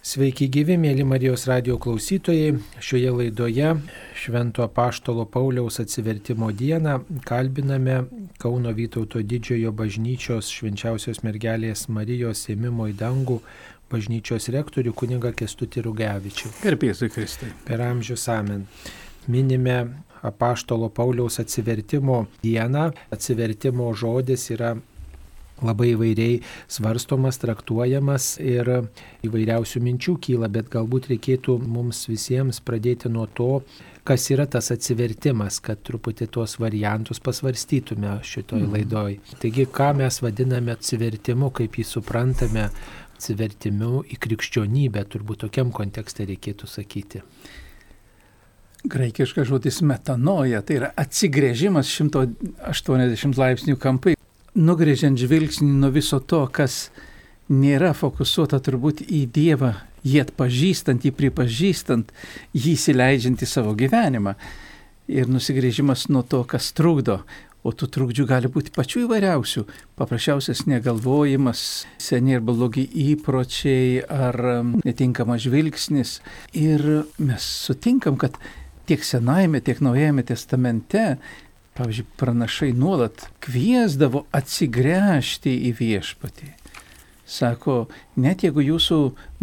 Sveiki gyvi, mėly Marijos radio klausytojai. Šioje laidoje Švento Paštolo Pauliaus atsivertimo dieną kalbiname Kauno Vytauto didžiojo bažnyčios švenčiausios mergelės Marijos ėmimo į dangų bažnyčios rektorių kuniga Kestutį Rugevičių. Gerbėsiu Kristai. Per amžius amen. Minime Apaštalo Pauliaus atsivertimo dieną. Atsivertimo žodis yra labai įvairiai svarstomas, traktuojamas ir įvairiausių minčių kyla, bet galbūt reikėtų mums visiems pradėti nuo to, kas yra tas atsivertimas, kad truputį tuos variantus pasvarstytume šitoj mhm. laidoj. Taigi, ką mes vadiname atsivertimu, kaip jį suprantame, atsivertimiu į krikščionybę, turbūt tokiam kontekste reikėtų sakyti. Graikiškas žodis metanoja, tai yra atsigrėžimas 180 laipsnių kampai nugrėžiant žvilgsnį nuo viso to, kas nėra fokusuota turbūt į Dievą, jį atpažįstant, jį pripažįstant, jį įsileidžiant į savo gyvenimą. Ir nusigrėžimas nuo to, kas trukdo. O tų trukdžių gali būti pačių įvairiausių. Paprasčiausias negalvojimas, seniai ir blogi įpročiai ar um, netinkamas žvilgsnis. Ir mes sutinkam, kad tiek Senajame, tiek Naujajame testamente Pavyzdžiui, pranašai nuolat kviesdavo atsigręžti į viešpatį. Sako, net jeigu jūsų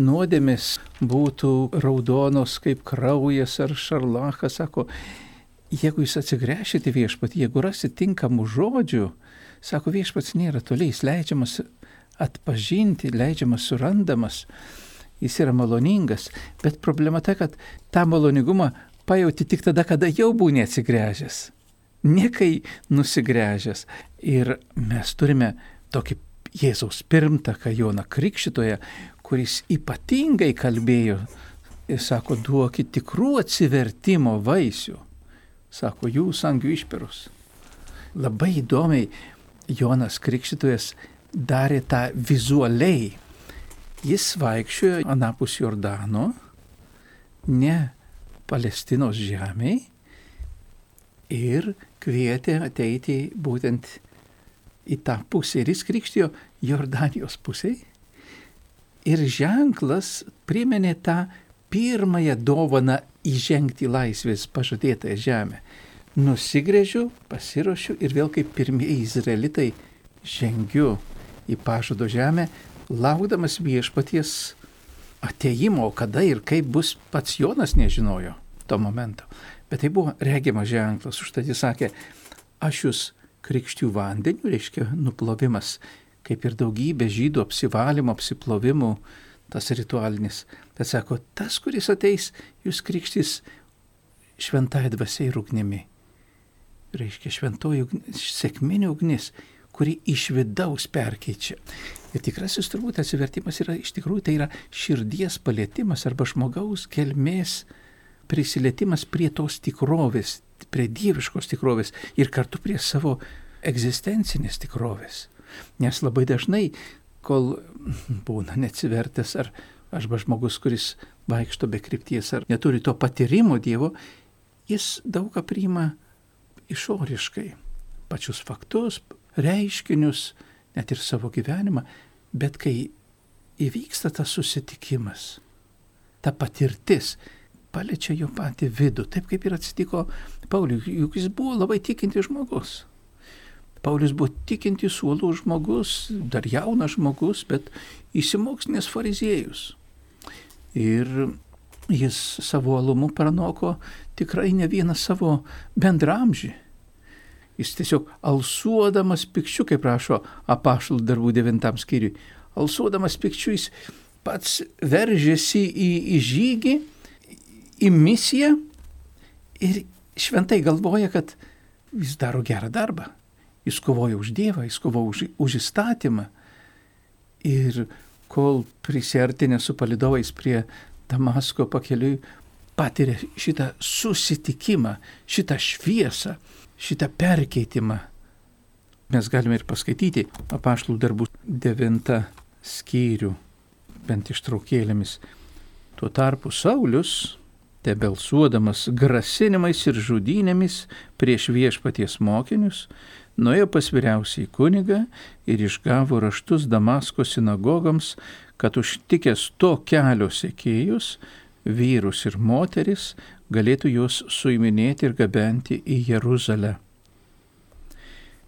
nuodėmis būtų raudonos kaip kraujas ar šarlachas, sako, jeigu jūs atsigręšite viešpatį, jeigu rasite tinkamų žodžių, sako, viešpats nėra toliai, jis leidžiamas atpažinti, leidžiamas surandamas, jis yra maloningas, bet problema ta, kad tą maloningumą pajauti tik tada, kada jau būni atsigręžęs nekai nusigręžęs. Ir mes turime tokį Jėzaus pirmtaką Joną Krikščitoje, kuris ypatingai kalbėjo ir sako, duokit tikrų atsivertimo vaisių. Sako, jūs angių išperus. Labai įdomiai Jonas Krikščitojas darė tą vizualiai. Jis vaikščiojo anapus Jordano, ne Palestinos žemėje ir kvietė ateiti būtent į tą pusę. Ir jis krikštijo Jordanijos pusėje. Ir ženklas priminė tą pirmąją dovaną įžengti į laisvės pažadėtąją žemę. Nusigrėžiu, pasiruošiu ir vėl kaip pirmieji izraelitai žengiu į pažado žemę, laukdamas viešpaties ateimo, kada ir kaip bus pats Jonas nežinojo to momento. Bet tai buvo regimas ženklas, užtat jis sakė, aš jūs krikščių vandeniu, reiškia nuplovimas, kaip ir daugybė žydų apsivalymo, apsiplovimų, tas ritualinis. Bet sako, tas, kuris ateis, jūs krikštys šventąją dvasiai ir ugnimi. Reiškia šventoji sėkminė ugnis, kuri iš vidaus perkeičia. Ir tikrasis turbūt atsivertimas yra iš tikrųjų tai yra širdies palėtimas arba žmogaus kelmės prisilietimas prie tos tikrovės, prie dieviškos tikrovės ir kartu prie savo egzistencinės tikrovės. Nes labai dažnai, kol būna neatsivertęs ar arba žmogus, kuris vaikšto be krypties ar neturi to patyrimo Dievo, jis daug ką priima išoriškai. Pačius faktus, reiškinius, net ir savo gyvenimą, bet kai įvyksta tas susitikimas, ta patirtis, paliečia jo patį vidų, taip kaip ir atsitiko Pauliui, juk jis buvo labai tikintis žmogus. Paulius buvo tikintis suolų žmogus, dar jaunas žmogus, bet įsimokslinės fariziejus. Ir jis savo alumu pranoko tikrai ne vieną savo bendramžį. Jis tiesiog alsuodamas pikčiu, kaip rašo apaštalų darbų devintam skyriui, alsuodamas pikčiu jis pats veržėsi į, į žygį į misiją ir šventai galvoja, kad jis daro gerą darbą. Jis kovoja už Dievą, jis kovoja už, už įstatymą. Ir kol prisartinė su palidovais prie Damasko pakeliui, patiria šitą susitikimą, šitą šviesą, šitą perkeitimą. Mes galime ir paskaityti apaštlų darbų devintą skyrių, bent ištraukėlėmis. Tuo tarpu Saulis tebelsuodamas grasinimais ir žudynėmis prieš viešpaties mokinius, nuėjo pas vyriausiai kunigą ir išgavo raštus Damasko sinagogams, kad užtikęs to kelio sekėjus, vyrus ir moteris, galėtų juos suiminėti ir gabenti į Jeruzalę.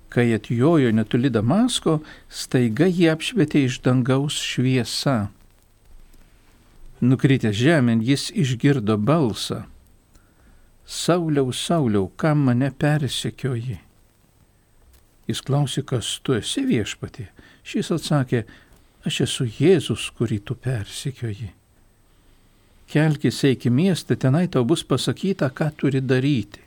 Kai atjojo netoli Damasko, staiga jį apšvietė iš dangaus šviesa. Nukritęs žemėn jis išgirdo balsą. Sauliau, Sauliau, kam mane persekioji? Jis klausė, kas tu esi viešpati. Šis atsakė, aš esu Jėzus, kurį tu persekioji. Kelkis eik į miestą, tenai tau bus pasakyta, ką turi daryti.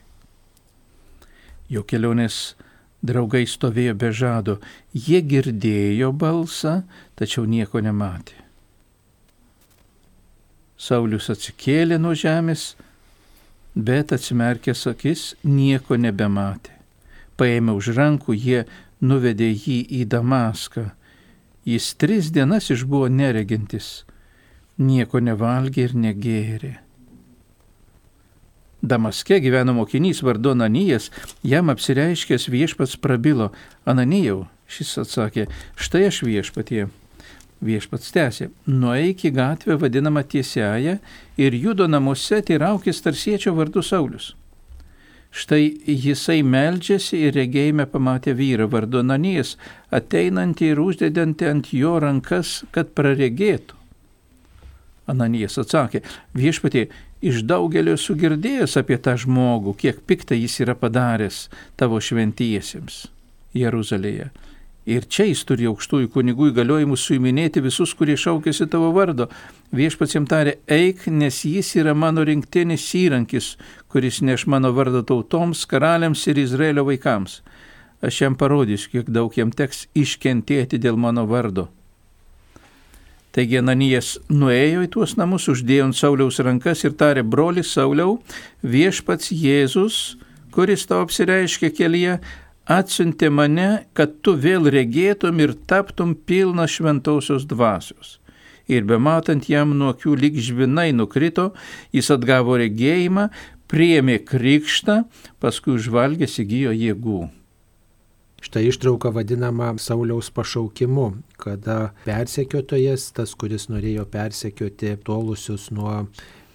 Jo kelionės draugai stovėjo be žado, jie girdėjo balsą, tačiau nieko nematė. Saulis atsikėlė nuo žemės, bet atsimerkęs akis nieko nebematė. Paėmė už rankų, jie nuvedė jį į Damaską. Jis tris dienas išbuvo neregintis, nieko nevalgė ir negėrė. Damaske gyveno mokinys vardu Ananijas, jam apsireiškęs viešpats prabilo, Ananijau, šis atsakė, štai aš viešpatie Viešpats tęsė, nueik į gatvę vadinamą tiesiają ir judo namuose teiraukis tarsiečio vardu Saulis. Štai jisai meldžiasi ir regėjime pamatė vyrą vardu Ananijas, ateinantį ir uždedantį ant jo rankas, kad praregėtų. Ananijas atsakė, viešpatie, iš daugelio sugirdėjęs apie tą žmogų, kiek piktą jis yra padaręs tavo šventiesiems Jeruzalėje Ir čia jis turi aukštųjų kunigų įgaliojimus suiminėti visus, kurie šaukėsi tavo vardo. Viešpats jam tarė, eik, nes jis yra mano rinktinis įrankis, kuris neš mano vardą tautoms, karaliams ir Izraelio vaikams. Aš jam parodysiu, kiek daug jam teks iškentėti dėl mano vardo. Taigi Ananijas nuėjo į tuos namus, uždėjo ant Sauliaus rankas ir tarė, broli Sauliau, viešpats Jėzus, kuris tau apsireiškė kelyje, atsiuntė mane, kad tu vėl regėtum ir taptum pilna šventausios dvasios. Ir bematant jam nuo akių lyg žvinai nukrito, jis atgavo regėjimą, priėmė krikštą, paskui užvalgęs įgyjo jėgų. Štai ištrauka vadinama Sauliaus pašaukimu, kada persekiotojas, tas, kuris norėjo persekioti tolusius nuo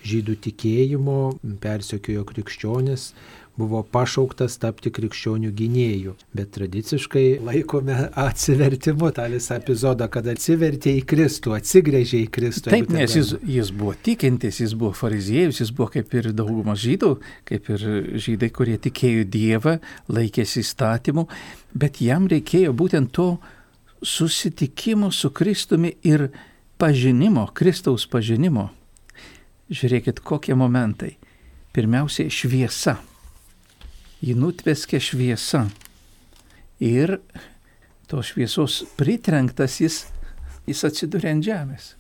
žydų tikėjimo, persekiojo krikščionis, buvo pašauktas tapti krikščionių gynėjų. Bet tradiciškai laikome atsivertimu tą visą epizodą, kad atsivertė į Kristų, atsigrėžė į Kristų. Taip, nes jis, jis buvo tikintis, jis buvo fariziejus, jis buvo kaip ir daugumas žydų, kaip ir žydai, kurie tikėjo Dievą, laikėsi įstatymų, bet jam reikėjo būtent to susitikimo su Kristumi ir pažinimo, Kristaus pažinimo. Žiūrėkit, kokie momentai. Pirmiausia, šviesa jį nutveskė šviesa. Ir tos šviesos pritrenktas jis, jis atsidūrė ant žemės.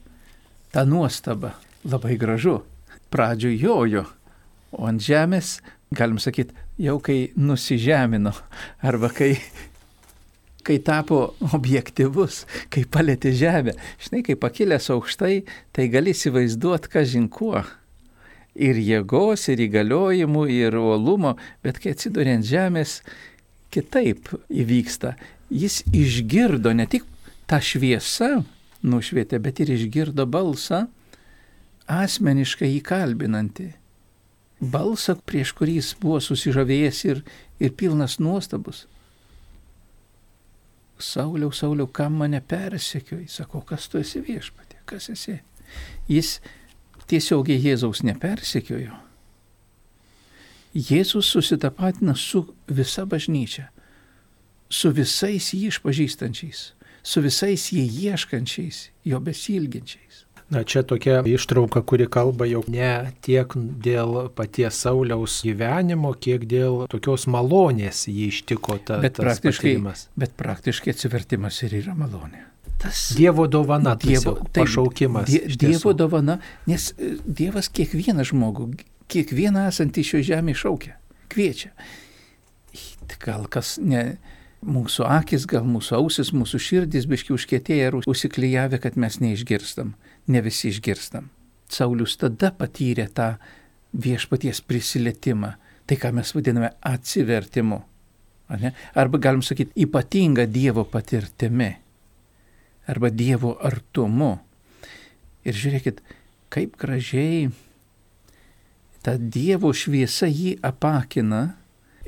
Ta nuostaba labai gražu. Pradžio jojo, o ant žemės, galim sakyti, jau kai nusižemino, arba kai, kai tapo objektivus, kai palėtė žemę. Žinai, kai pakilęs aukštai, tai gali įsivaizduoti, ką žinkuo ir jėgos, ir įgaliojimų, ir uolumo, bet kai atsiduria ant žemės, kitaip įvyksta. Jis išgirdo ne tik tą šviesą nušvietė, bet ir išgirdo balsą asmeniškai įkalbinantį. Balsą, prieš kurį jis buvo susižavėjęs ir, ir pilnas nuostabus. Sauliau, Sauliau, kam mane persekioji? Sako, kas tu esi viešpatė, kas esi? Jis tiesiogiai Jėzaus nepersekiojo. Jėzus susitapatina su visa bažnyčia, su visais jį išpažįstančiais, su visais jį ieškančiais, jo besilginčiais. Na čia tokia ištrauka, kuri kalba jau ne tiek dėl paties Sauliaus gyvenimo, kiek dėl tokios malonės jį ištiko ta, bet tas praktiškai, patyrimas. Bet praktiškai atsivertimas ir yra malonė tas Dievo dovana, dievo, tai, pašaukimas. Die, dievo dovana, nes e, Dievas kiekvieną žmogų, kiekvieną esantį šio žemė šaukia, kviečia. Gal kas ne, mūsų akis, gal mūsų ausis, mūsų širdis biški užkėtėję ir užsiklyjavę, kad mes neišgirstam, ne visi išgirstam. Saulis tada patyrė tą viešpaties prisilietimą, tai ką mes vadiname atsivertimu. Ne? Arba galim sakyti ypatinga Dievo patirtimi. Arba Dievo artumu. Ir žiūrėkit, kaip gražiai ta Dievo šviesa jį apakina.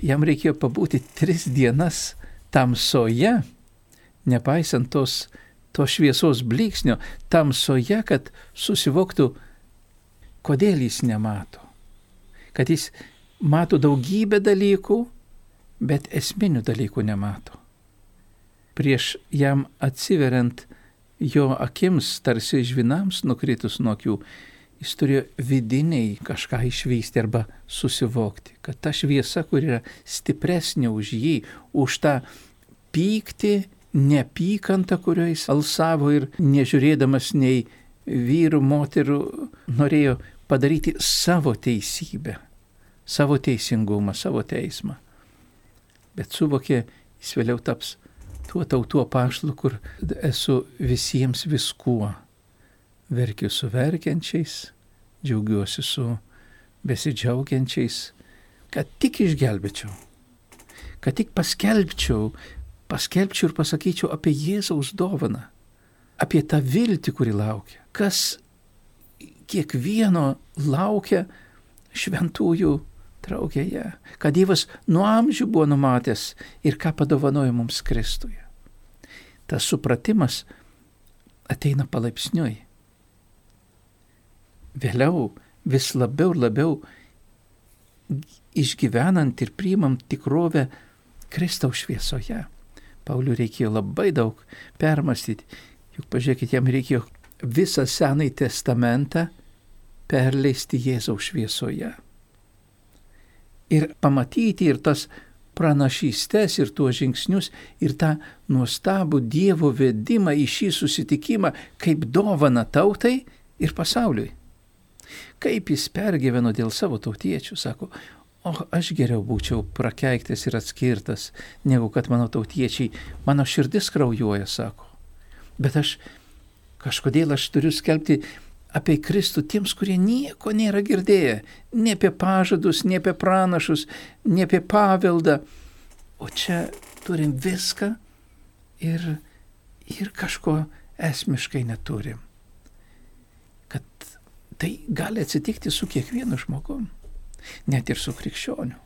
Jam reikėjo pabūti tris dienas tamsoje, nepaisant tos, to šviesos bliksnio, tamsoje, kad susivoktų, kodėl jis nemato. Kad jis mato daugybę dalykų, bet esminių dalykų nemato. Prieš jam atsiveriant jo akims, tarsi žvinams nukritus nuo akių, jis turėjo vidiniai kažką išvysti arba susivokti, kad ta šviesa, kur yra stipresnė už jį, už tą pyktį, neapykantą, kurio jis alsavo ir nežiūrėdamas nei vyrų, moterų, norėjo padaryti savo teisybę, savo teisingumą, savo teismą. Bet suvokė, jis vėliau taps tuo tautų apaštalu, kur esu visiems viskuo. Verkiu su verkiančiais, džiaugiuosi su besidžiaugiančiais, kad tik išgelbėčiau, kad tik paskelbčiau, paskelbčiau ir pasakyčiau apie Jėzaus dovaną, apie tą viltį, kuri laukia, kas kiekvieno laukia šventųjų draugėje, kad Dievas nuo amžių buvo numatęs ir ką padovanojo mums Kristuje. Tas supratimas ateina palaipsniui. Vėliau vis labiau ir labiau išgyvenant ir priimant tikrovę Kristaus šviesoje. Pauliui reikėjo labai daug permastyti, juk pažiūrėkit, jam reikėjo visą Senąjį testamentą perleisti Jėzaus šviesoje ir pamatyti ir tas pranašystės ir tuos žingsnius ir tą nuostabų Dievo vedimą į šį susitikimą kaip dovana tautai ir pasauliui. Kaip jis pergyveno dėl savo tautiečių, sako, o aš geriau būčiau prakeiktas ir atskirtas, negu kad mano tautiečiai, mano širdis kraujuoja, sako. Bet aš kažkodėl aš turiu skelbti apie Kristų tiems, kurie nieko nėra girdėję, ne apie pažadus, ne apie pranašus, ne apie paveldą. O čia turim viską ir, ir kažko esmiškai neturim. Kad tai gali atsitikti su kiekvienu žmogum, net ir su krikščioniu.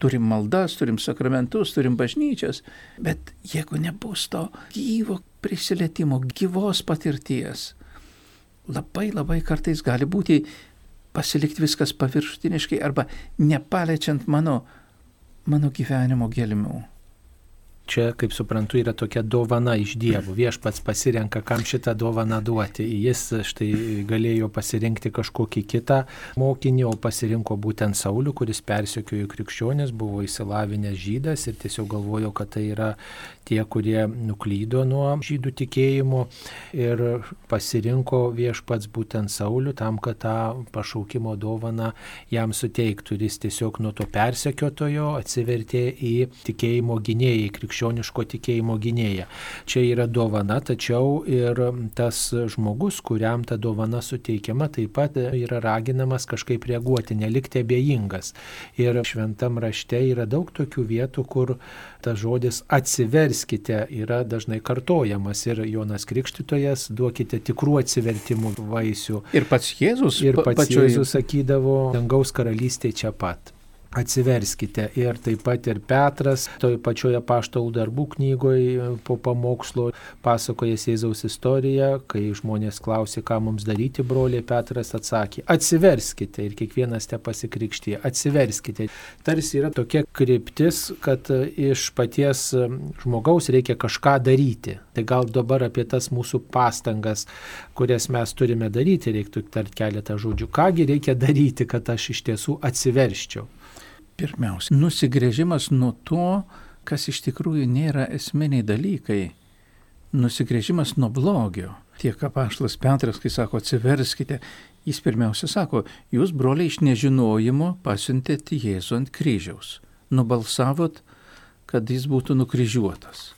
Turim maldas, turim sakramentus, turim bažnyčias, bet jeigu nebus to gyvo prisilietimo, gyvos patirties, labai labai kartais gali būti pasilikti viskas paviršutiniškai arba nepaliečiant mano, mano gyvenimo gelmių čia, kaip suprantu, yra tokia dovana iš dievų. Viešpats pasirenka, kam šitą dovaną duoti. Jis štai galėjo pasirinkti kažkokį kitą mokinį, o pasirinko būtent Saulių, kuris persikiojo krikščionis, buvo įsilavinęs žydas ir tiesiog galvojo, kad tai yra tie, kurie nuklydo nuo žydų tikėjimo ir pasirinko viešpats būtent Saulių tam, kad tą pašaukimo dovaną jam suteiktų. Ir jis tiesiog nuo to persekiotojo atsivertė į tikėjimo gynėjai krikščionį krikščioniško tikėjimo gynėja. Čia yra dovana, tačiau ir tas žmogus, kuriam ta dovana suteikiama, taip pat yra raginamas kažkaip reaguoti, nelikti abejingas. Ir šventam rašte yra daug tokių vietų, kur tas žodis atsiverskite yra dažnai kartojamas ir Jonas Krikštytojas duokite tikrų atsivertimų vaisių. Ir pats Jėzus, ir pats pačioj... Jėzus sakydavo, dangaus karalystė čia pat atsiverskite. Ir taip pat ir Petras, toj pačioje paštalų darbų knygoje po pamokslo pasakojas Jėzaus istoriją, kai žmonės klausė, ką mums daryti, broliai Petras atsakė, atsiverskite ir kiekvienas te pasikrikštyje, atsiverskite. Tarsi yra tokia kryptis, kad iš paties žmogaus reikia kažką daryti. Tai gal dabar apie tas mūsų pastangas, kurias mes turime daryti, reiktų tart keletą žodžių. Kągi reikia daryti, kad aš iš tiesų atsiverščiau. Pirmiausia, nusigrėžimas nuo to, kas iš tikrųjų nėra esminiai dalykai. Nusigrėžimas nuo blogio. Tiek apaštalas Petras, kai sako atsiverskite, jis pirmiausia sako, jūs broliai iš nežinojimo pasiuntėte Jėzų ant kryžiaus. Nubalsavot, kad jis būtų nukryžiuotas.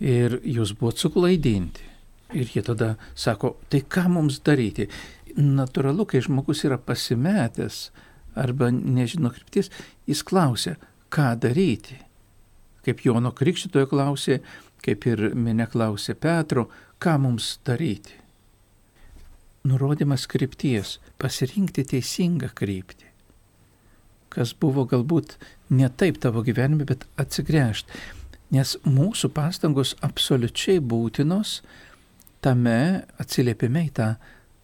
Ir jūs buvot suklaidinti. Ir jie tada sako, tai ką mums daryti? natūralu, kai žmogus yra pasimetęs arba nežino kryptis, jis klausia, ką daryti. Kaip Jono Krikščitojo klausė, kaip ir minė klausė Petro, ką mums daryti. Nurodymas krypties - pasirinkti teisingą kryptį. Kas buvo galbūt ne taip tavo gyvenime, bet atsigręžti. Nes mūsų pastangos absoliučiai būtinos tame atsiliepime į tą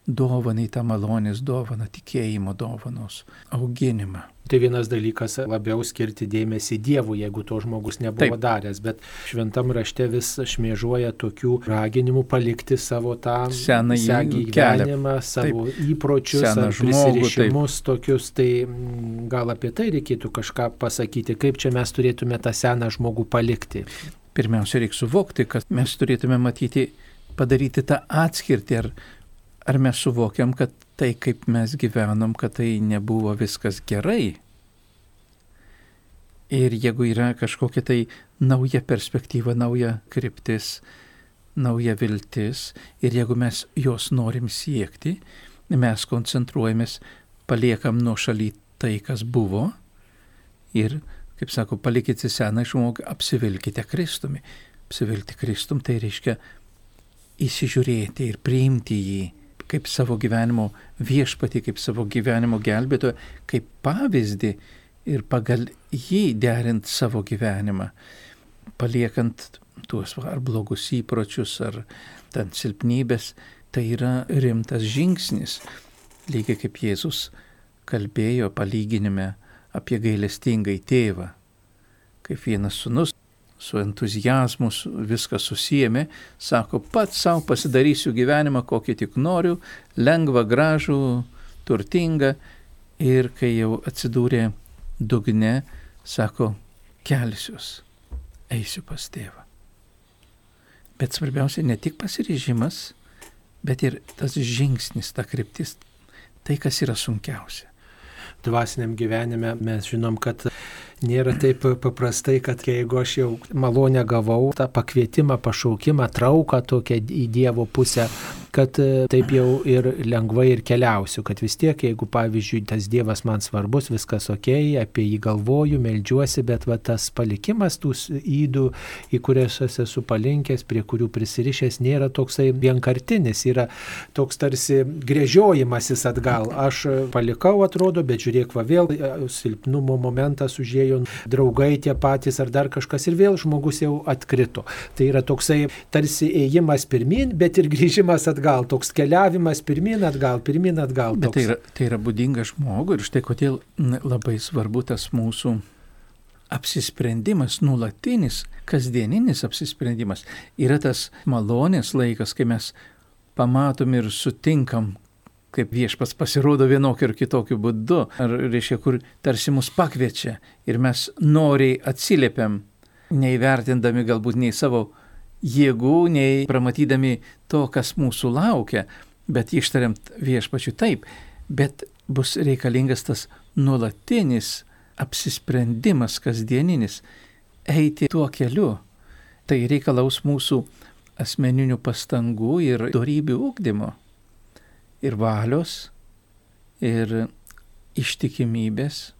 dovaną, į tą malonės dovaną, tikėjimo dovanos auginimą. Tai vienas dalykas labiau skirti dėmesį Dievui, jeigu to žmogus nebuvo Taip. daręs, bet šventam rašte vis šmėžuoja tokių raginimų palikti savo tą seną gyvenimą, savo Taip. įpročius, prisirišimus žmogų, tokius, tai mm, gal apie tai reikėtų kažką pasakyti, kaip čia mes turėtume tą seną žmogų palikti. Pirmiausia, reikia suvokti, kad mes turėtume matyti, padaryti tą atskirtį, ar ar mes suvokiam, kad tai, kaip mes gyvenom, kad tai nebuvo viskas gerai. Ir jeigu yra kažkokia tai nauja perspektyva, nauja kryptis, nauja viltis, ir jeigu mes jos norim siekti, mes koncentruojamės, paliekam nuo šaly tai, kas buvo, ir, kaip sako, palikite seną žmogų, apsivilkite Kristumi. Apsivilkti Kristum tai reiškia įsižiūrėti ir priimti jį kaip savo gyvenimo viešpatį, kaip savo gyvenimo gelbėtoją, kaip pavyzdį ir pagal jį derint savo gyvenimą, paliekant tuos ar blogus įpročius, ar ten silpnybės, tai yra rimtas žingsnis. Lygiai kaip Jėzus kalbėjo palyginime apie gailestingai tėvą, kaip vienas sunus su entuzijazmu viską susijėmė, sako, pats savo pasidarysiu gyvenimą, kokį tik noriu, lengvą, gražų, turtingą. Ir kai jau atsidūrė dugne, sako, kelsius, eisiu pas tėvą. Bet svarbiausia ne tik pasiryžimas, bet ir tas žingsnis, ta kryptis, tai kas yra sunkiausia. Dvasiniam gyvenime mes žinom, kad nėra taip paprastai, kad jeigu aš jau malonę gavau, tą pakvietimą, pašaukimą, trauką tokią į Dievo pusę, kad e, taip jau ir lengvai ir keliausiu, kad vis tiek, jeigu pavyzdžiui tas Dievas man svarbus, viskas ok, apie jį galvoju, melžiuosi, bet va tas palikimas tų įdų, į kurias aš esu palinkęs, prie kurių prisirišęs, nėra toksai vienkartinis, yra toks tarsi grėžiojimasis atgal. Aš palikau, atrodo, bet žiūrėk, va vėl e, silpnumo momentas užėjo, draugai tie patys ar dar kažkas ir vėl žmogus jau atkrito. Tai yra toksai tarsi ėjimas pirmin, bet ir grįžimas atgal atgal, toks keliavimas pirmin atgal, pirmin atgal. Bet tai yra, tai yra būdinga žmogui ir štai kodėl labai svarbu tas mūsų apsisprendimas, nulatinis, kasdieninis apsisprendimas. Yra tas malonės laikas, kai mes pamatom ir sutinkam, kaip viešpas pasirodo vienokiu ir kitokiu būdu, ar reiškia, kur tarsi mus pakviečia ir mes noriai atsiliepiam, neįvertindami galbūt nei savo jėgų, nei pramatydami to, kas mūsų laukia, bet ištariant viešpačiu taip, bet bus reikalingas tas nuolatinis apsisprendimas kasdieninis eiti tuo keliu. Tai reikalaus mūsų asmeninių pastangų ir darybių ūkdymo, ir valios, ir ištikimybės.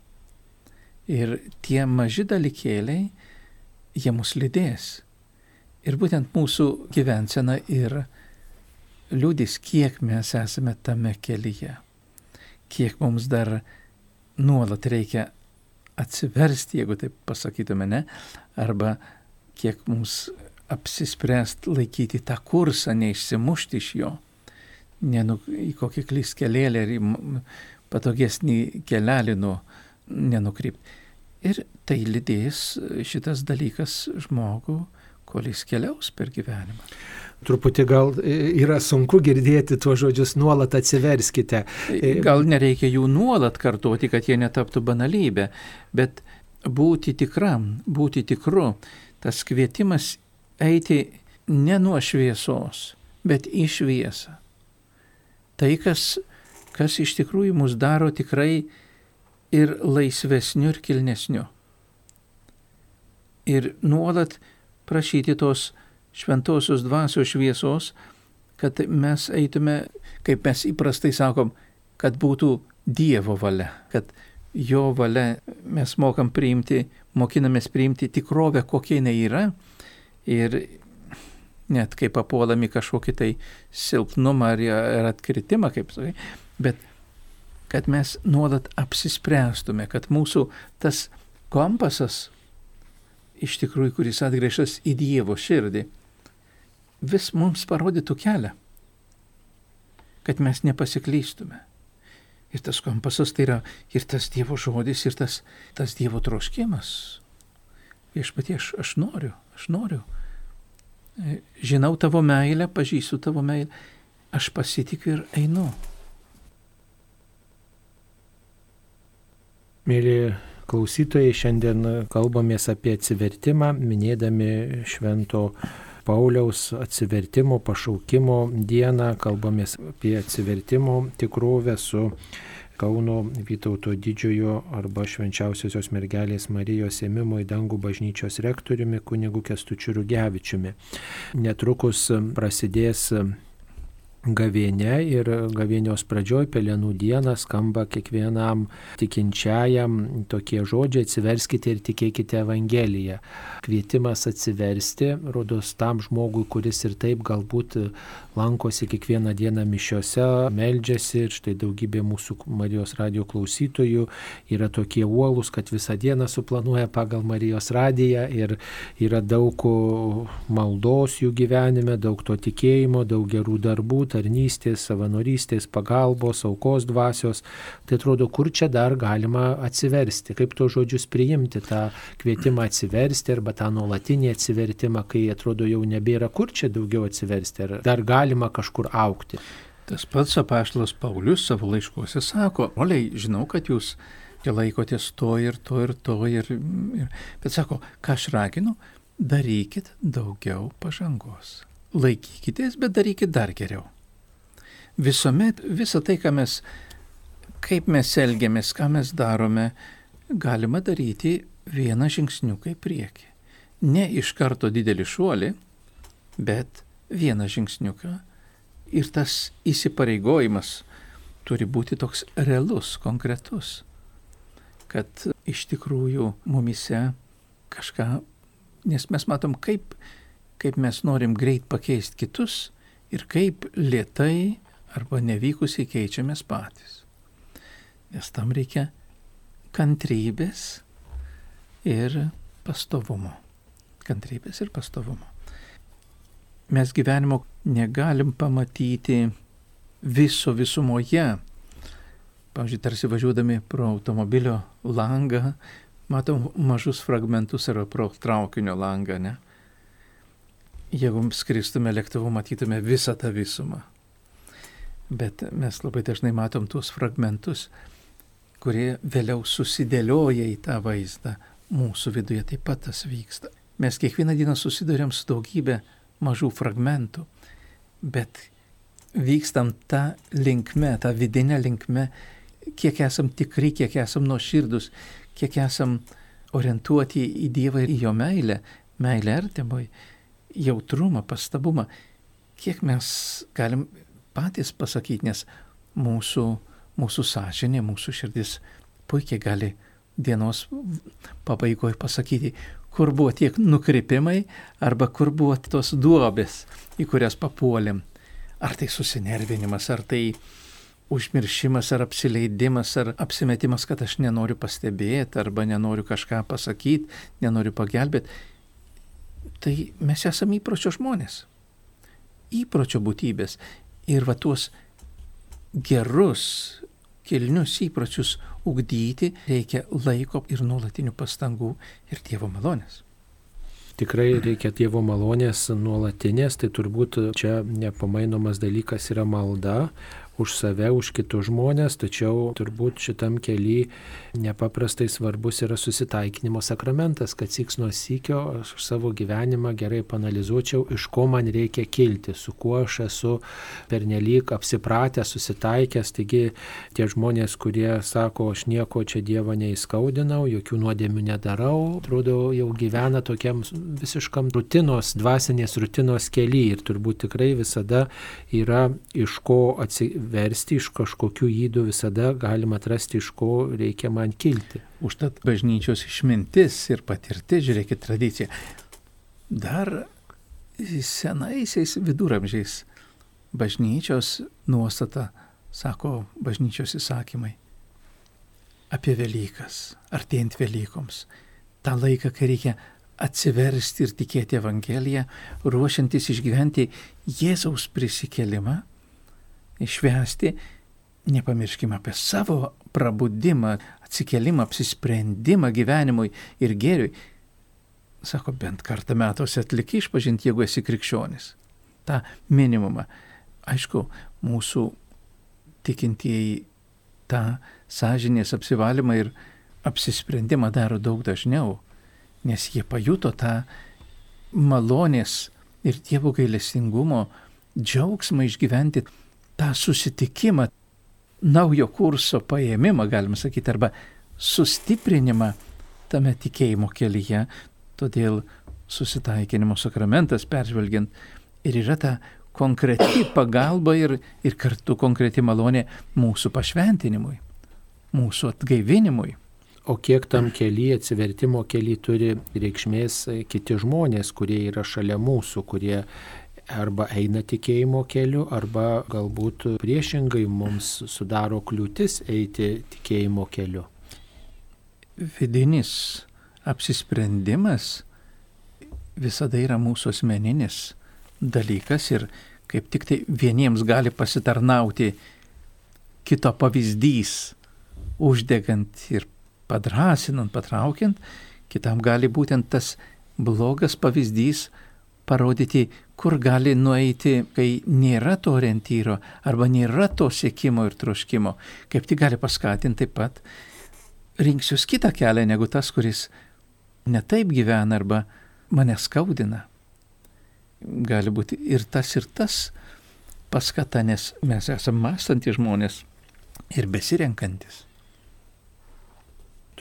Ir tie maži dalykėliai, jie mus lydės. Ir būtent mūsų gyvensena ir liūdis, kiek mes esame tame kelyje, kiek mums dar nuolat reikia atsiversti, jeigu taip pasakytume, ne, arba kiek mums apsispręst laikyti tą kursą, neišsimušti iš jo, ne nu, į kokį klyskelėlį ar į patogesnį kelelį nu, nenukrypti. Ir tai lydės šitas dalykas žmogų kol jis keliaus per gyvenimą. Truputį gal yra sunku girdėti tuos žodžius nuolat atsiverskite. Gal nereikia jų nuolat kartuoti, kad jie netaptų banalybė, bet būti tikram, būti tikru, tas kvietimas eiti ne nuo šviesos, bet į šviesą. Tai, kas, kas iš tikrųjų mus daro tikrai ir laisvesniu, ir kilnesniu. Ir nuolat prašyti tos šventosios dvasios šviesos, kad mes eitume, kaip mes įprastai sakom, kad būtų Dievo valia, kad jo valia mes mokam priimti, mokinamės priimti tikrovę, kokia jinai yra. Ir net kai papuolami kažkokį tai silpnumą ar, ar atkritimą, kaip sakai, bet kad mes nuolat apsispręstume, kad mūsų tas kompasas, iš tikrųjų, kuris atgręžtas į Dievo širdį, vis mums parodytų kelią, kad mes nepasiklystume. Ir tas kompasas tai yra ir tas Dievo žodis, ir tas, tas Dievo troškimas. Viešpatie, aš, aš noriu, aš noriu. Žinau tavo meilę, pažįstu tavo meilę, aš pasitikiu ir einu. Mėly klausytojai, šiandien kalbamės apie atsivertimą, minėdami švento Pauliaus atsivertimo, pašaukimo dieną, kalbamės apie atsivertimo tikrovę su Kauno Vytauto didžiojo arba švenčiausiosios mergelės Marijos ėmimo į dangų bažnyčios rektoriumi kunigu Kestučiu Rugevičiumi. Netrukus prasidės gavėne ir gavėnios pradžioj, pelenų dieną, skamba kiekvienam tikinčiajam tokie žodžiai atsiverskite ir tikėkite Evangeliją. Kvietimas atsiversti, rodos tam žmogui, kuris ir taip galbūt lankosi kiekvieną dieną mišiose, meldžiasi ir štai daugybė mūsų Marijos radio klausytojų yra tokie uolus, kad visą dieną suplanuoja pagal Marijos radiją ir yra daug maldos jų gyvenime, daug to tikėjimo, daug gerų darbų tarnystės, savanorystės, pagalbos, aukos dvasios, tai atrodo, kur čia dar galima atsiversti, kaip to žodžius priimti, tą kvietimą atsiversti arba tą nuolatinį atsivertimą, kai atrodo jau nebėra kur čia daugiau atsiversti, ar dar galima kažkur aukti. Tas pats apaštalas Paulius savo laiškuose sako, oliai, žinau, kad jūs laikotės to ir to ir to ir, ir bet sako, ką aš raginu, darykit daugiau pažangos. Laikykitės, bet darykit dar geriau visuomet visą tai, ką mes, kaip mes elgiamės, ką mes darome, galima daryti vieną žingsniuką į priekį. Ne iš karto didelį šuolį, bet vieną žingsniuką. Ir tas įsipareigojimas turi būti toks realus, konkretus, kad iš tikrųjų mumise kažką, nes mes matom, kaip, kaip mes norim greit pakeisti kitus ir kaip lietai arba nevykusiai keičiamės patys. Nes tam reikia kantrybės ir pastovumo. Kantrybės ir pastovumo. Mes gyvenimo negalim pamatyti viso visumoje. Pavyzdžiui, tarsi važiuodami pro automobilio langą, matom mažus fragmentus arba pro traukinio langą, ne? Jeigu skristume lėktuvu, matytume visą tą visumą. Bet mes labai dažnai matom tuos fragmentus, kurie vėliau susidėlioja į tą vaizdą. Mūsų viduje taip pat tas vyksta. Mes kiekvieną dieną susidurėm su daugybė mažų fragmentų, bet vykstam tą linkme, tą vidinę linkme, kiek esam tikri, kiek esam nuoširdus, kiek esam orientuoti į Dievą ir į Jo meilę, meilę artimui, jautrumą, pastabumą, kiek mes galim patys pasakyti, nes mūsų, mūsų sąžinė, mūsų širdis puikiai gali dienos pabaigoje pasakyti, kur buvo tiek nukrypimai arba kur buvo tos duobės, į kurias papuolėm. Ar tai susinervinimas, ar tai užmiršimas, ar apsileidimas, ar apsimetimas, kad aš nenoriu pastebėti, arba nenoriu kažką pasakyti, nenoriu pagelbėti. Tai mes esame įpročio žmonės. Įpročio būtybės. Ir va tuos gerus, kilnius įpročius ugdyti reikia laiko ir nuolatinių pastangų ir Dievo malonės. Tikrai reikia Dievo malonės nuolatinės, tai turbūt čia nepamainomas dalykas yra malda, už save, už kitus žmonės, tačiau turbūt šitam keliui nepaprastai svarbus yra susitaikinimo sakramentas, kad siks nuo sykio aš savo gyvenimą gerai panalizuočiau, iš ko man reikia kilti, su kuo aš esu pernelyg apsipratęs, susitaikęs. Taigi tie žmonės, kurie sako, aš nieko čia Dievo neįskaudinau, jokių nuodėmių nedarau, atrodo, jau gyvena tokiam visiškam rutinos, dvasinės rutinos keliui ir turbūt tikrai visada yra iš ko atsiversti, iš kažkokių įdų visada galima atrasti, iš ko reikia man kilti. Užtat bažnyčios išmintis ir patirtis, žiūrėkit, tradicija. Dar senaisiais viduramžiais bažnyčios nuostata, sako bažnyčios įsakymai, apie Velykas, artėjant Velykoms. Ta laiką, kai reikia atsiversti ir tikėti Evangeliją, ruošiantis išgyventi Jėzaus prisikelimą, išvesti, nepamirškime apie savo prabudimą, atsikelimą, apsisprendimą gyvenimui ir gėriui. Sako, bent kartą metuose atlik išpažinti, jeigu esi krikščionis. Ta minimumą. Aišku, mūsų tikintieji tą sąžinės apsivalymą ir apsisprendimą daro daug dažniau nes jie pajuto tą malonės ir Dievo gailestingumo džiaugsmą išgyventi tą susitikimą, naujo kurso paėmimą, galim sakyti, arba sustiprinimą tame tikėjimo kelyje. Todėl susitaikinimo sakramentas, peržvelgiant, ir yra ta konkreti pagalba ir, ir kartu konkreti malonė mūsų pašventinimui, mūsų atgaivinimui. O kiek tam keli, atsivertimo keli turi reikšmės kiti žmonės, kurie yra šalia mūsų, kurie arba eina tikėjimo keliu, arba galbūt priešingai mums sudaro kliūtis eiti tikėjimo keliu. Vidinis apsisprendimas visada yra mūsų asmeninis dalykas ir kaip tik tai vieniems gali pasitarnauti kito pavyzdys, uždegant ir padrasinant, patraukiant, kitam gali būtent tas blogas pavyzdys parodyti, kur gali nueiti, kai nėra to orientyro arba nėra to sėkimo ir troškimo, kaip tik gali paskatinti taip pat rinksiuos kitą kelią negu tas, kuris netaip gyvena arba mane skaudina. Gali būti ir tas, ir tas paskata, nes mes esame mąstantys žmonės ir besirenkantis.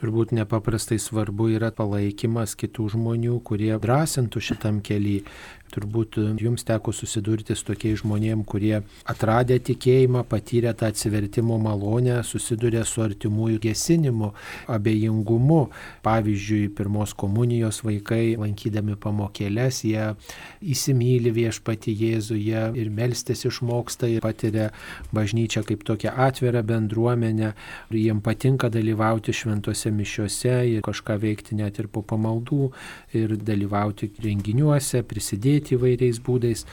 Turbūt nepaprastai svarbu yra palaikymas kitų žmonių, kurie drąsintų šitam keliui, Turbūt e, jums teko susidurti su tokiais žmonėmis, kurie atradę tikėjimą, patyrę tą atsivertimo malonę, susiduria su artimųjų gesinimu, abejingumu. Pavyzdžiui, pirmos komunijos vaikai, lankydami pamokėlės, jie įsimylė viešpati Jėzų, jie ir melstis išmoksta ir patiria bažnyčią kaip tokią atvirą bendruomenę, jiems patinka dalyvauti šventose mišiuose ir kažką veikti net ir po pamaldų ir dalyvauti renginiuose, prisidėti padėti įvairiais būdais,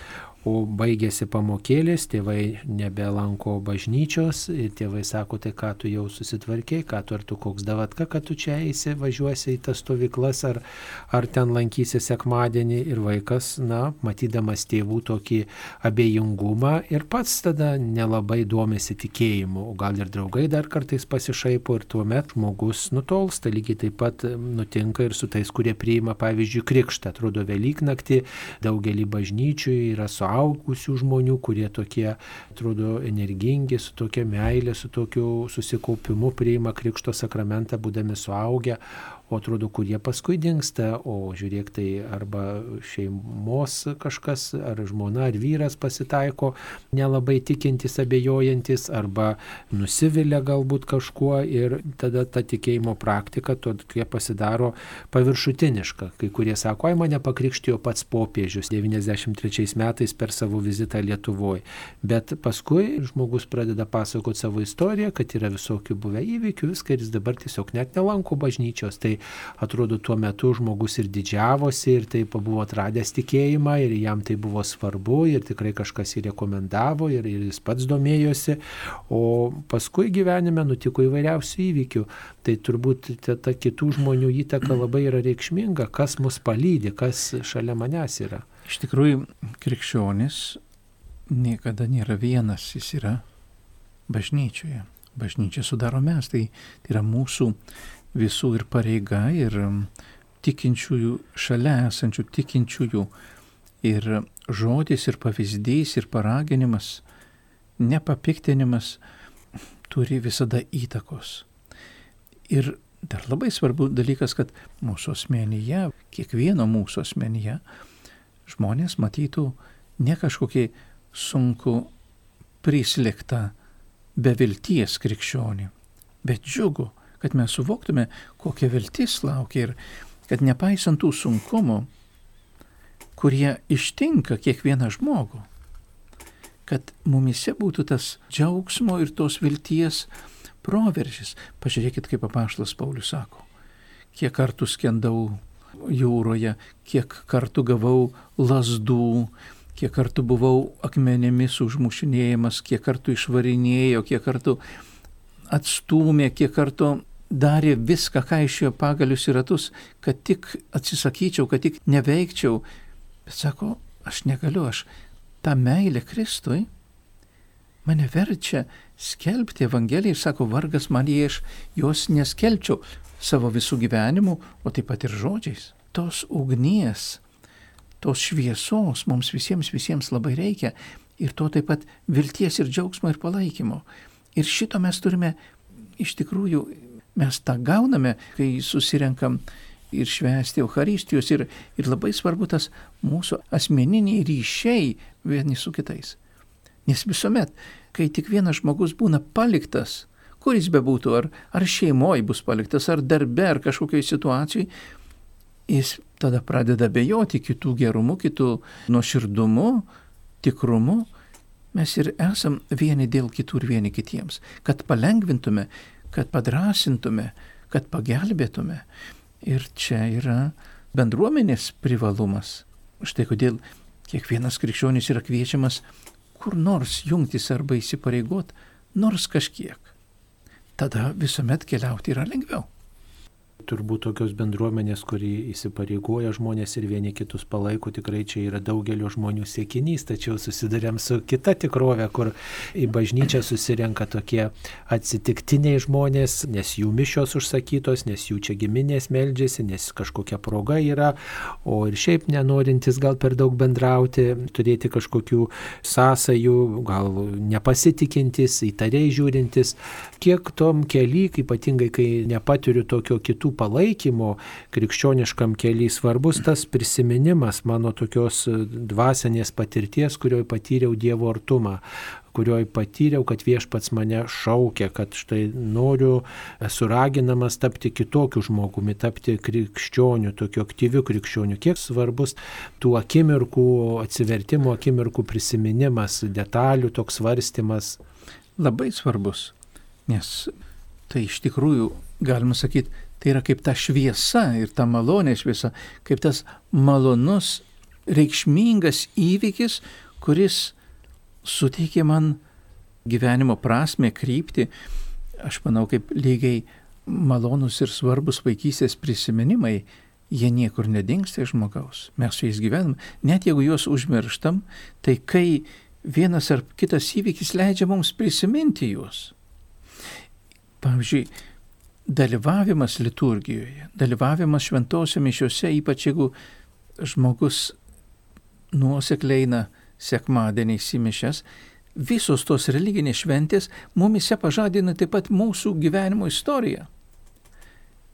o baigėsi pamokėlės, tėvai nebelanko bažnyčios tėvai sako, tai ką tu jau susitvarkiai, ką tu ar tu koks davatka, kad tu čia eisi, važiuosi į tas stovyklas ar, ar ten lankysi sekmadienį. Ir vaikas, na, matydamas tėvų tokį abejingumą ir pats tada nelabai domisi tikėjimu, o gal ir draugai dar kartais pasišaipo ir tuomet žmogus nutolsta, lygiai taip pat nutinka ir su tais, kurie priima, pavyzdžiui, krikštą, atrodo Velyknaktį, daugelį bažnyčių yra su suaugusių žmonių, kurie tokie, atrodo, energingi, su tokia meilė, su tokiu susikaupimu priima Krikšto sakramentą, būdami suaugę, o atrodo, kurie paskui dinksta, o žiūrėk, tai arba šeimos kažkas, ar žmona, ar vyras pasitaiko nelabai tikintis, abejojantis, arba nusivilia galbūt kažkuo ir tada ta tikėjimo praktika tokia pasidaro paviršutiniška. Kai kurie sako, oi mane pakrikštijo pats popiežius 93 metais per savo vizitą Lietuvoje. Bet paskui žmogus pradeda pasakoti savo istoriją, kad yra visokių buvę įvykių, viską ir jis dabar tiesiog net nelanko bažnyčios. Tai atrodo tuo metu žmogus ir didžiavosi ir taip buvo atradęs tikėjimą ir jam tai buvo svarbu ir tikrai kažkas jį rekomendavo ir, ir jis pats domėjosi, o paskui gyvenime nutiko įvairiausių įvykių. Tai turbūt ta, ta kitų žmonių įtaka labai yra reikšminga, kas mus palydi, kas šalia manęs yra. Iš tikrųjų, krikščionis niekada nėra vienas, jis yra bažnyčioje. Bažnyčia sudaro mes, tai, tai yra mūsų visų ir pareiga, ir tikinčiųjų, šalia esančių tikinčiųjų, ir žodis, ir pavyzdys, ir paraginimas, nepapiktinimas turi visada įtakos. Ir dar labai svarbu dalykas, kad mūsų asmenyje, kiekvieno mūsų asmenyje, žmonės matytų ne kažkokį sunku prisliktą be vilties krikščionį, bet džiugu, kad mes suvoktume, kokia viltis laukia ir kad nepaisant tų sunkumų, kurie ištinka kiekvieną žmogų, kad mumise būtų tas džiaugsmo ir tos vilties proveržis. Pažiūrėkit, kaip apaštas Paulius sako, kiek kartų skendau jūroje, kiek kartų gavau lasdų, kiek kartų buvau akmenėmis užmušinėjimas, kiek kartų išvarinėjo, kiek kartų atstumė, kiek kartų darė viską, ką išėjo pagalius į ratus, kad tik atsisakyčiau, kad tik neveikčiau. Bet sako, aš negaliu, aš tą meilę Kristui mane verčia skelbti Evangeliją ir sako, vargas man jei aš jos neskelbčiau savo visų gyvenimų, o taip pat ir žodžiais. Tos ugnies, tos šviesos mums visiems visiems labai reikia ir to taip pat vilties ir džiaugsmo ir palaikymo. Ir šito mes turime, iš tikrųjų, mes tą gauname, kai susirenkam ir švęsti Euharistijos ir, ir labai svarbu tas mūsų asmeniniai ryšiai vieni su kitais. Nes visuomet, kai tik vienas žmogus būna paliktas, kur jis bebūtų, ar, ar šeimoje bus paliktas, ar darbe, ar kažkokioje situacijoje, jis tada pradeda bejoti kitų gerumu, kitų nuoširdumu, tikrumu. Mes ir esam vieni dėl kitų ir vieni kitiems, kad palengvintume, kad padrasintume, kad pagelbėtume. Ir čia yra bendruomenės privalumas. Štai kodėl kiekvienas krikščionis yra kviečiamas kur nors jungtis arba įsipareigot, nors kažkiek. Tada visuomet keliauti yra lengviau turbūt tokios bendruomenės, kuri įsipareigoja žmonės ir vieni kitus palaiko, tikrai čia yra daugelio žmonių siekinys, tačiau susidurėm su kita tikrovė, kur į bažnyčią susirenka tokie atsitiktiniai žmonės, nes jų mišios užsakytos, nes jų čia giminės meldžiasi, nes kažkokia proga yra, o ir šiaip nenorintis gal per daug bendrauti, turėti kažkokių sąsajų, gal nepasitikintis, įtariai žiūrintis, kiek tom keli, ypatingai kai nepatiriu tokio kitų palaikymo krikščioniškam keliui svarbus tas prisiminimas mano tokios dvasinės patirties, kurioje patyriau Dievo artumą kurioje patyriau, kad viešpats mane šaukia, kad štai noriu, esu raginamas tapti kitokiu žmogumi, tapti krikščioniu, tokiu aktyviu krikščioniu. Kiek svarbus tų akimirkų, atsivertimo akimirkų prisiminimas, detalių toks svarstymas. Labai svarbus, nes tai iš tikrųjų, galima sakyti, Tai yra kaip ta šviesa ir ta malonė šviesa, kaip tas malonus, reikšmingas įvykis, kuris suteikė man gyvenimo prasme, krypti. Aš manau, kaip lygiai malonus ir svarbus vaikystės prisiminimai, jie niekur nedingsta iš žmogaus. Mes su jais gyvenam. Net jeigu juos užmirštam, tai kai vienas ar kitas įvykis leidžia mums prisiminti juos. Pavyzdžiui, dalyvavimas liturgijoje, dalyvavimas šventosios mišiuose, ypač jeigu žmogus nuosekliai eina sekmadieniais į mišes, visos tos religinės šventės mumise pažadina taip pat mūsų gyvenimo istoriją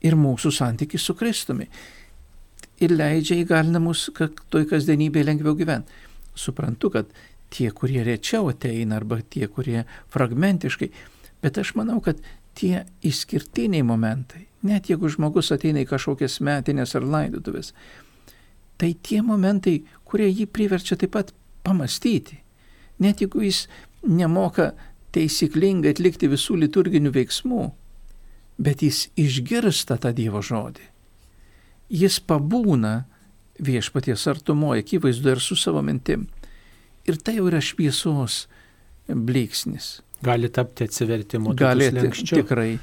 ir mūsų santykių su Kristumi. Ir leidžia įgalina mus, kad toj kasdienybėje lengviau gyventi. Suprantu, kad tie, kurie rečiau ateina arba tie, kurie fragmentiškai, bet aš manau, kad tie išskirtiniai momentai, net jeigu žmogus ateina į kažkokias metinės ar laidotuvės, tai tie momentai, kurie jį priverčia taip pat pamastyti. Net jeigu jis nemoka taisyklingai atlikti visų liturginių veiksmų, bet jis išgirsta tą Dievo žodį. Jis pabūna viešpaties artumoje, akivaizdu ir su savo mintim. Ir tai jau yra šviesos bliksnis. Gali tapti atsivertimu. Gali tikrai.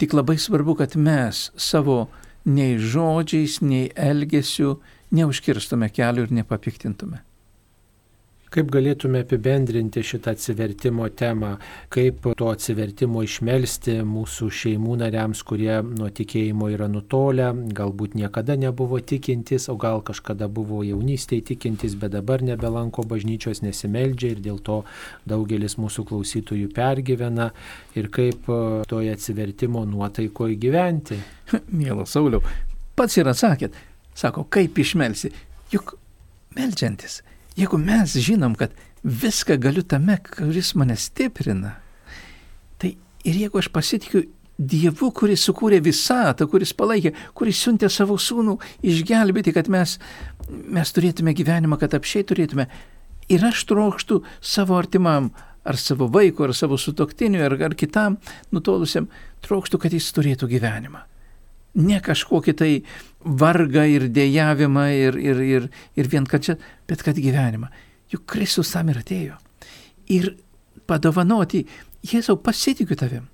Tik labai svarbu, kad mes savo nei žodžiais, nei elgesiu neužkirstume kelių ir nepapiktintume. Kaip galėtume apibendrinti šitą atsivertimo temą, kaip to atsivertimo išmelsti mūsų šeimų nariams, kurie nuo tikėjimo yra nutolę, galbūt niekada nebuvo tikintis, o gal kažkada buvo jaunystėje tikintis, bet dabar nebelanko bažnyčios, nesimeldžia ir dėl to daugelis mūsų klausytojų pergyvena? Ir kaip toje atsivertimo nuotaikoje gyventi. Mielas Sauliau, pats ir atsakėt, sako, kaip išmelsi, juk melžiantis Jeigu mes žinom, kad viską galiu tame, kuris mane stiprina, tai ir jeigu aš pasitikiu Dievu, kuris sukūrė visatą, kuris palaikė, kuris siuntė savo sūnų išgelbėti, kad mes, mes turėtume gyvenimą, kad apšiai turėtume. Ir aš trokštų savo artimam, ar savo vaikui, ar savo sutoktiniui, ar, ar kitam nutolusiam, trokštų, kad jis turėtų gyvenimą. Ne kažkokį tai vargą ir dėjavimą ir, ir, ir, ir vien kad čia, bet kad gyvenimą. Juk Kristus tam ir atėjo. Ir padovanoti, Jėzau, pasitikiu tavim.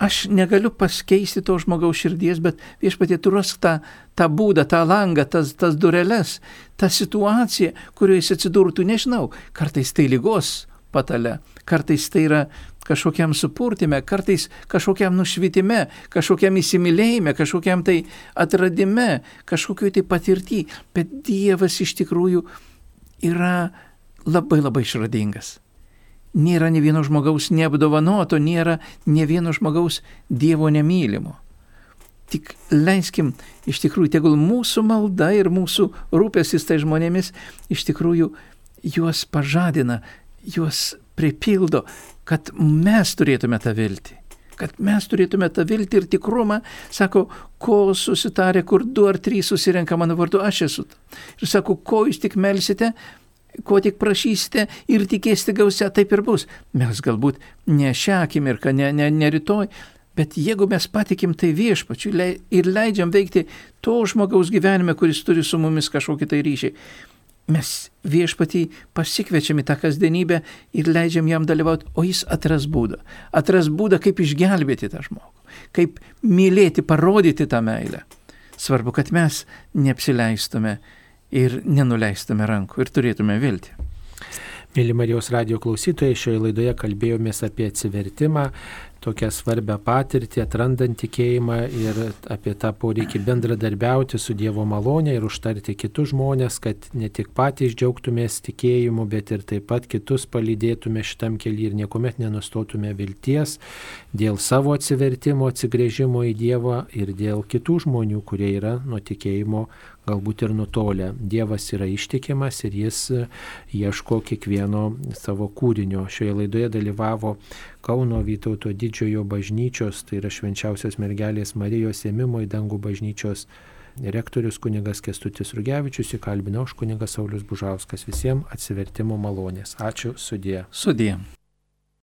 Aš negaliu paskeisti to žmogaus širdies, bet viešpatie tu rask tą, tą būdą, tą langą, tas, tas dureles, tą situaciją, kurioje jis atsidurtų, nežinau, kartais tai lygos patale, kartais tai yra kažkokiam supurtime, kartais kažkokiam nušvitime, kažkokiam įsimylėjime, kažkokiam tai atradime, kažkokioj tai patirtį. Bet Dievas iš tikrųjų yra labai labai išradingas. Nėra ne vieno žmogaus neapdovanoto, nėra ne vieno žmogaus Dievo nemylimo. Tik leiskim, iš tikrųjų, tegul mūsų malda ir mūsų rūpestis tai žmonėmis iš tikrųjų juos pažadina, juos pripildo, kad mes turėtume tą viltį. Kad mes turėtume tą viltį ir tikrumą, sako, ko susitarė, kur du ar trys susirenka mano vardu, aš esu. Ir sako, ko jūs tik melsite, ko tik prašysite ir tikėsite gausia, taip ir bus. Mes galbūt ne šią akimirką, ne, ne, ne rytoj, bet jeigu mes patikim tai viešpačiu ir leidžiam veikti to žmogaus gyvenime, kuris turi su mumis kažkokį tai ryšį, mes viešpatį pasikviečiam į tą kasdienybę ir leidžiam jam dalyvauti, o jis atras būdą. Atras būdą, kaip išgelbėti tą žmogų, kaip mylėti, parodyti tą meilę. Svarbu, kad mes neapsileistume ir nenuleistume rankų ir turėtume viltį. Mėly Marijos radio klausytojai, šioje laidoje kalbėjomės apie atsivertimą, tokią svarbę patirtį, atrandant tikėjimą ir apie tą poreikį bendradarbiauti su Dievo malonė ir užtarti kitus žmonės, kad ne tik patys džiaugtumės tikėjimu, bet ir taip pat kitus palydėtume šitam keliui ir niekuomet nenustotume vilties dėl savo atsivertimo, atsigrėžimo į Dievą ir dėl kitų žmonių, kurie yra nuo tikėjimo galbūt ir nutolę. Dievas yra ištikimas ir jis e, ieško kiekvieno savo kūrinio. Šioje laidoje dalyvavo Kauno Vytauto didžiojo bažnyčios, tai yra švenčiausios mergelės Marijos ėmimo į dangų bažnyčios rektorius kunigas Kestutis Rugevičius, įkalbinau aš kunigas Saulis Bužauskas. Visiems atsivertimo malonės. Ačiū, sudė. Sudė.